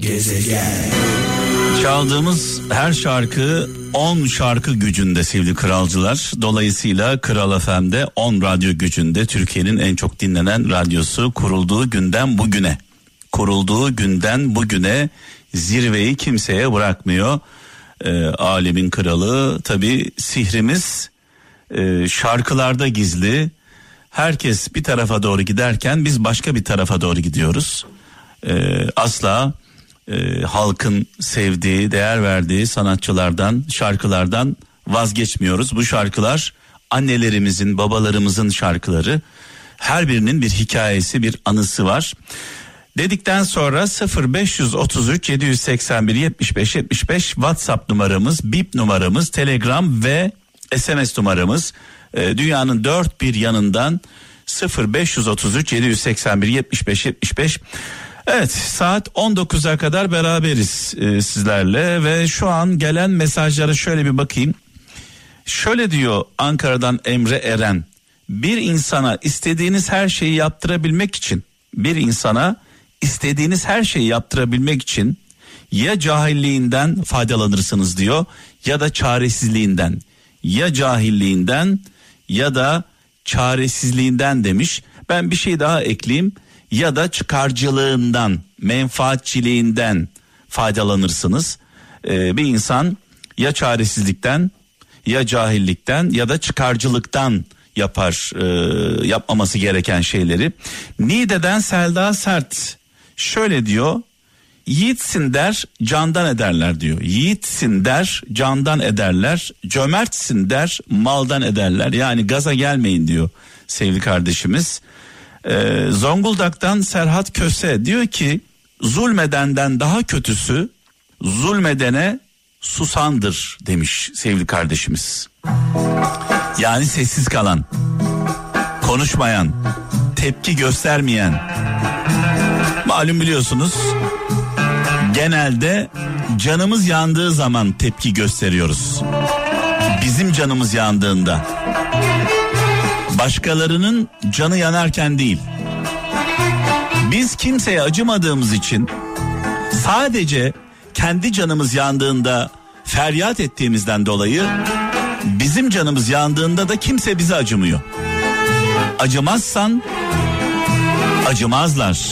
Gezegen. Çaldığımız her şarkı 10 şarkı gücünde sevgili kralcılar. Dolayısıyla Kral FM'de 10 radyo gücünde Türkiye'nin en çok dinlenen radyosu kurulduğu günden bugüne. Kurulduğu günden bugüne zirveyi kimseye bırakmıyor. E, alemin kralı tabi sihrimiz e, şarkılarda gizli. Herkes bir tarafa doğru giderken biz başka bir tarafa doğru gidiyoruz. E, asla e, halkın sevdiği, değer verdiği sanatçılardan, şarkılardan vazgeçmiyoruz. Bu şarkılar annelerimizin, babalarımızın şarkıları. Her birinin bir hikayesi, bir anısı var. Dedikten sonra 0533 781 75 75 WhatsApp numaramız, bip numaramız, Telegram ve SMS numaramız. E, dünyanın dört bir yanından 0533 781 75 75 Evet saat 19'a kadar beraberiz e, sizlerle ve şu an gelen mesajlara şöyle bir bakayım. Şöyle diyor Ankara'dan Emre Eren. Bir insana istediğiniz her şeyi yaptırabilmek için bir insana istediğiniz her şeyi yaptırabilmek için ya cahilliğinden faydalanırsınız diyor ya da çaresizliğinden ya cahilliğinden ya da çaresizliğinden demiş. Ben bir şey daha ekleyeyim ya da çıkarcılığından, menfaatçiliğinden faydalanırsınız. Ee, bir insan ya çaresizlikten ya cahillikten ya da çıkarcılıktan yapar e, yapmaması gereken şeyleri. Nide'den Selda Sert şöyle diyor. Yiğitsin der candan ederler diyor. Yiğitsin der candan ederler. Cömertsin der maldan ederler. Yani gaza gelmeyin diyor sevgili kardeşimiz. Ee, Zonguldak'tan Serhat Köse diyor ki zulmedenden daha kötüsü zulmedene susandır demiş sevgili kardeşimiz. Yani sessiz kalan, konuşmayan, tepki göstermeyen. Malum biliyorsunuz genelde canımız yandığı zaman tepki gösteriyoruz. Bizim canımız yandığında başkalarının canı yanarken değil. Biz kimseye acımadığımız için sadece kendi canımız yandığında feryat ettiğimizden dolayı bizim canımız yandığında da kimse bize acımıyor. Acımazsan acımazlar.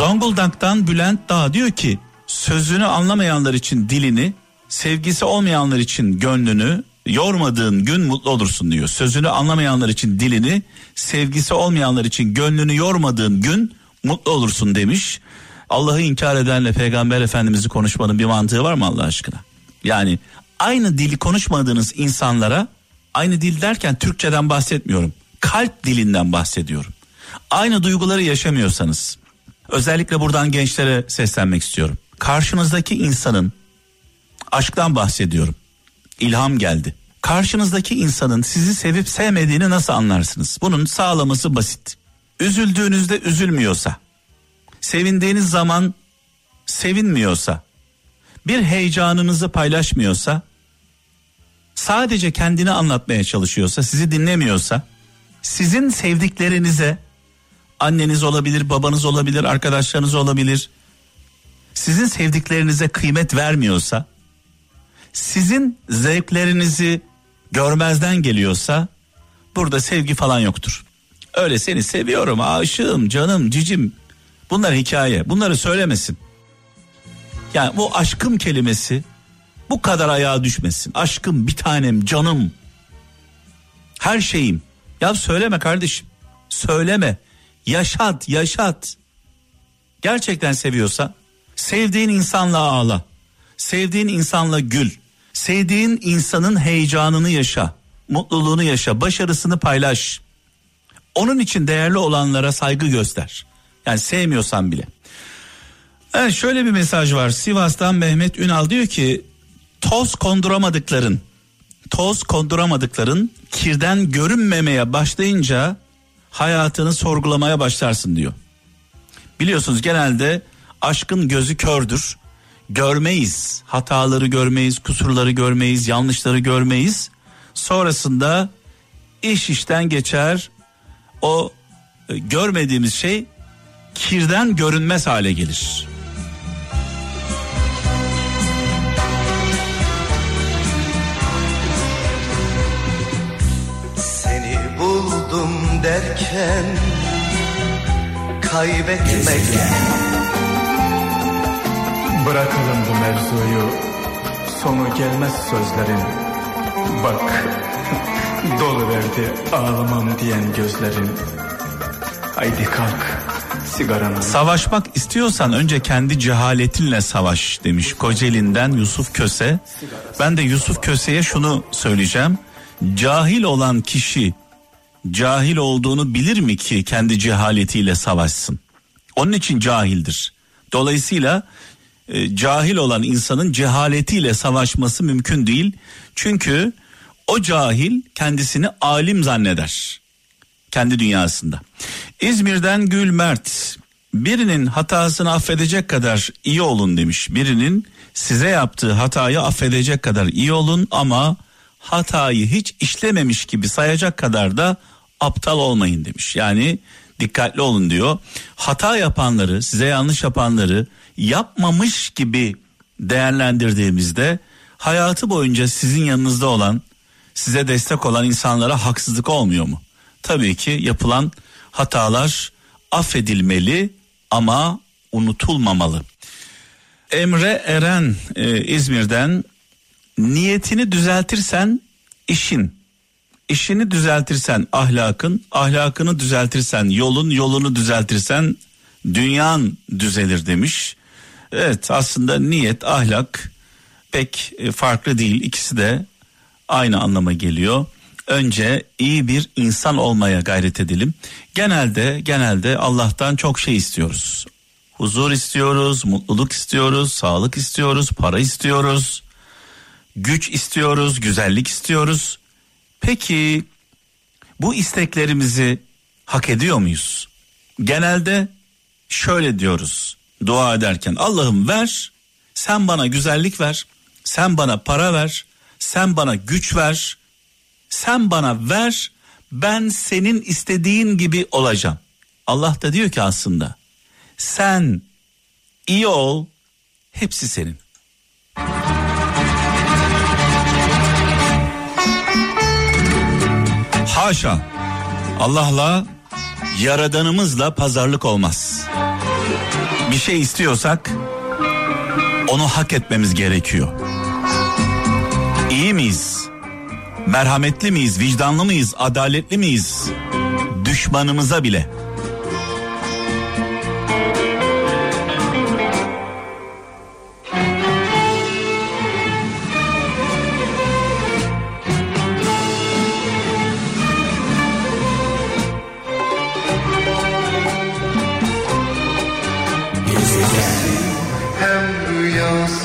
Zonguldak'tan Bülent Dağ diyor ki sözünü anlamayanlar için dilini, sevgisi olmayanlar için gönlünü yormadığın gün mutlu olursun diyor. Sözünü anlamayanlar için dilini, sevgisi olmayanlar için gönlünü yormadığın gün mutlu olursun demiş. Allah'ı inkar edenle peygamber efendimizi konuşmanın bir mantığı var mı Allah aşkına? Yani aynı dili konuşmadığınız insanlara aynı dil derken Türkçeden bahsetmiyorum. Kalp dilinden bahsediyorum. Aynı duyguları yaşamıyorsanız Özellikle buradan gençlere seslenmek istiyorum. Karşınızdaki insanın aşktan bahsediyorum. İlham geldi. Karşınızdaki insanın sizi sevip sevmediğini nasıl anlarsınız? Bunun sağlaması basit. Üzüldüğünüzde üzülmüyorsa, sevindiğiniz zaman sevinmiyorsa, bir heyecanınızı paylaşmıyorsa, sadece kendini anlatmaya çalışıyorsa, sizi dinlemiyorsa, sizin sevdiklerinize anneniz olabilir, babanız olabilir, arkadaşlarınız olabilir. Sizin sevdiklerinize kıymet vermiyorsa, sizin zevklerinizi görmezden geliyorsa burada sevgi falan yoktur. Öyle seni seviyorum, aşığım, canım, cicim. Bunlar hikaye. Bunları söylemesin. Yani bu aşkım kelimesi bu kadar ayağa düşmesin. Aşkım, bir tanem, canım. Her şeyim. Ya söyleme kardeşim. Söyleme. Yaşat, yaşat. Gerçekten seviyorsa sevdiğin insanla ağla. Sevdiğin insanla gül. Sevdiğin insanın heyecanını yaşa. Mutluluğunu yaşa, başarısını paylaş. Onun için değerli olanlara saygı göster. Yani sevmiyorsan bile. Evet şöyle bir mesaj var. Sivas'tan Mehmet Ünal diyor ki toz konduramadıkların, toz konduramadıkların kirden görünmemeye başlayınca hayatını sorgulamaya başlarsın diyor. Biliyorsunuz genelde aşkın gözü kördür. Görmeyiz. Hataları görmeyiz, kusurları görmeyiz, yanlışları görmeyiz. Sonrasında iş işten geçer. O e, görmediğimiz şey kirden görünmez hale gelir. Buldum derken kaybetmek Bırakalım bu mevzuyu. Sonu gelmez sözlerin. Bak Dolu verdi ağlamam diyen gözlerin. Haydi kalk sigaranı. Savaşmak istiyorsan önce kendi cehaletinle savaş demiş Kocaeli'nden Yusuf Köse. Ben de Yusuf Köse'ye şunu söyleyeceğim. Cahil olan kişi cahil olduğunu bilir mi ki kendi cehaletiyle savaşsın? Onun için cahildir. Dolayısıyla e, cahil olan insanın cehaletiyle savaşması mümkün değil. Çünkü o cahil kendisini alim zanneder. Kendi dünyasında. İzmir'den Gül Mert birinin hatasını affedecek kadar iyi olun demiş. Birinin size yaptığı hatayı affedecek kadar iyi olun ama hatayı hiç işlememiş gibi sayacak kadar da aptal olmayın demiş. Yani dikkatli olun diyor. Hata yapanları, size yanlış yapanları yapmamış gibi değerlendirdiğimizde hayatı boyunca sizin yanınızda olan, size destek olan insanlara haksızlık olmuyor mu? Tabii ki yapılan hatalar affedilmeli ama unutulmamalı. Emre Eren e, İzmir'den niyetini düzeltirsen işin, işini düzeltirsen ahlakın, ahlakını düzeltirsen yolun, yolunu düzeltirsen dünyan düzelir demiş. Evet aslında niyet, ahlak pek e, farklı değil. İkisi de aynı anlama geliyor. Önce iyi bir insan olmaya gayret edelim. Genelde genelde Allah'tan çok şey istiyoruz. Huzur istiyoruz, mutluluk istiyoruz, sağlık istiyoruz, para istiyoruz. Güç istiyoruz, güzellik istiyoruz. Peki bu isteklerimizi hak ediyor muyuz? Genelde şöyle diyoruz dua ederken Allah'ım ver sen bana güzellik ver sen bana para ver sen bana güç ver sen bana ver ben senin istediğin gibi olacağım. Allah da diyor ki aslında sen iyi ol hepsi senin. Haşa Allah'la yaradanımızla pazarlık olmaz. Bir şey istiyorsak onu hak etmemiz gerekiyor. İyi miyiz? Merhametli miyiz? Vicdanlı mıyız? Adaletli miyiz? Düşmanımıza bile.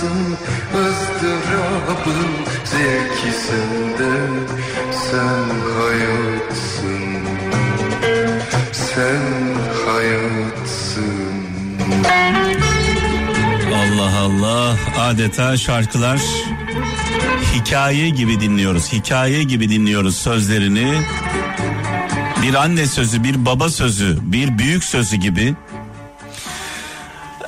Rüyasın ızdırabın zevki sende sen hayatsın sen hayatsın Allah Allah adeta şarkılar hikaye gibi dinliyoruz. Hikaye gibi dinliyoruz sözlerini. Bir anne sözü, bir baba sözü, bir büyük sözü gibi.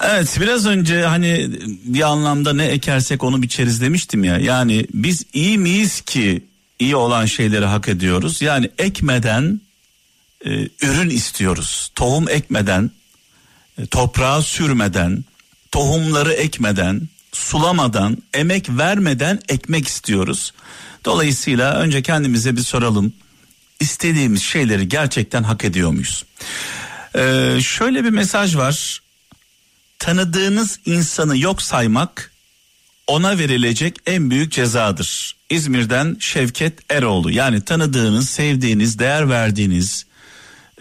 Evet biraz önce hani bir anlamda ne ekersek onu biçeriz demiştim ya. Yani biz iyi miyiz ki iyi olan şeyleri hak ediyoruz. Yani ekmeden e, ürün istiyoruz. Tohum ekmeden, e, toprağa sürmeden, tohumları ekmeden, sulamadan, emek vermeden ekmek istiyoruz. Dolayısıyla önce kendimize bir soralım. İstediğimiz şeyleri gerçekten hak ediyor muyuz? Ee, şöyle bir mesaj var. Tanıdığınız insanı yok saymak ona verilecek en büyük cezadır. İzmir'den Şevket Eroğlu yani tanıdığınız, sevdiğiniz, değer verdiğiniz,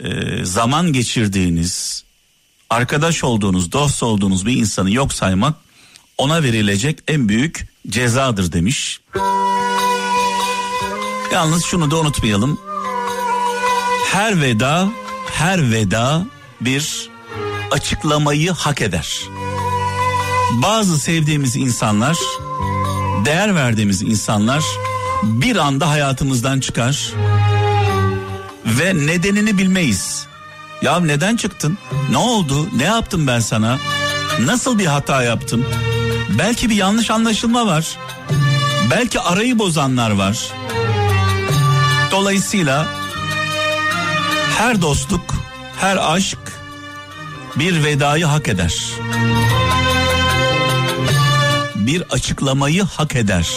e, zaman geçirdiğiniz, arkadaş olduğunuz, dost olduğunuz bir insanı yok saymak ona verilecek en büyük cezadır demiş. Yalnız şunu da unutmayalım. Her veda, her veda bir açıklamayı hak eder. Bazı sevdiğimiz insanlar, değer verdiğimiz insanlar bir anda hayatımızdan çıkar ve nedenini bilmeyiz. Ya neden çıktın? Ne oldu? Ne yaptım ben sana? Nasıl bir hata yaptım? Belki bir yanlış anlaşılma var. Belki arayı bozanlar var. Dolayısıyla her dostluk, her aşk bir vedayı hak eder. Bir açıklamayı hak eder.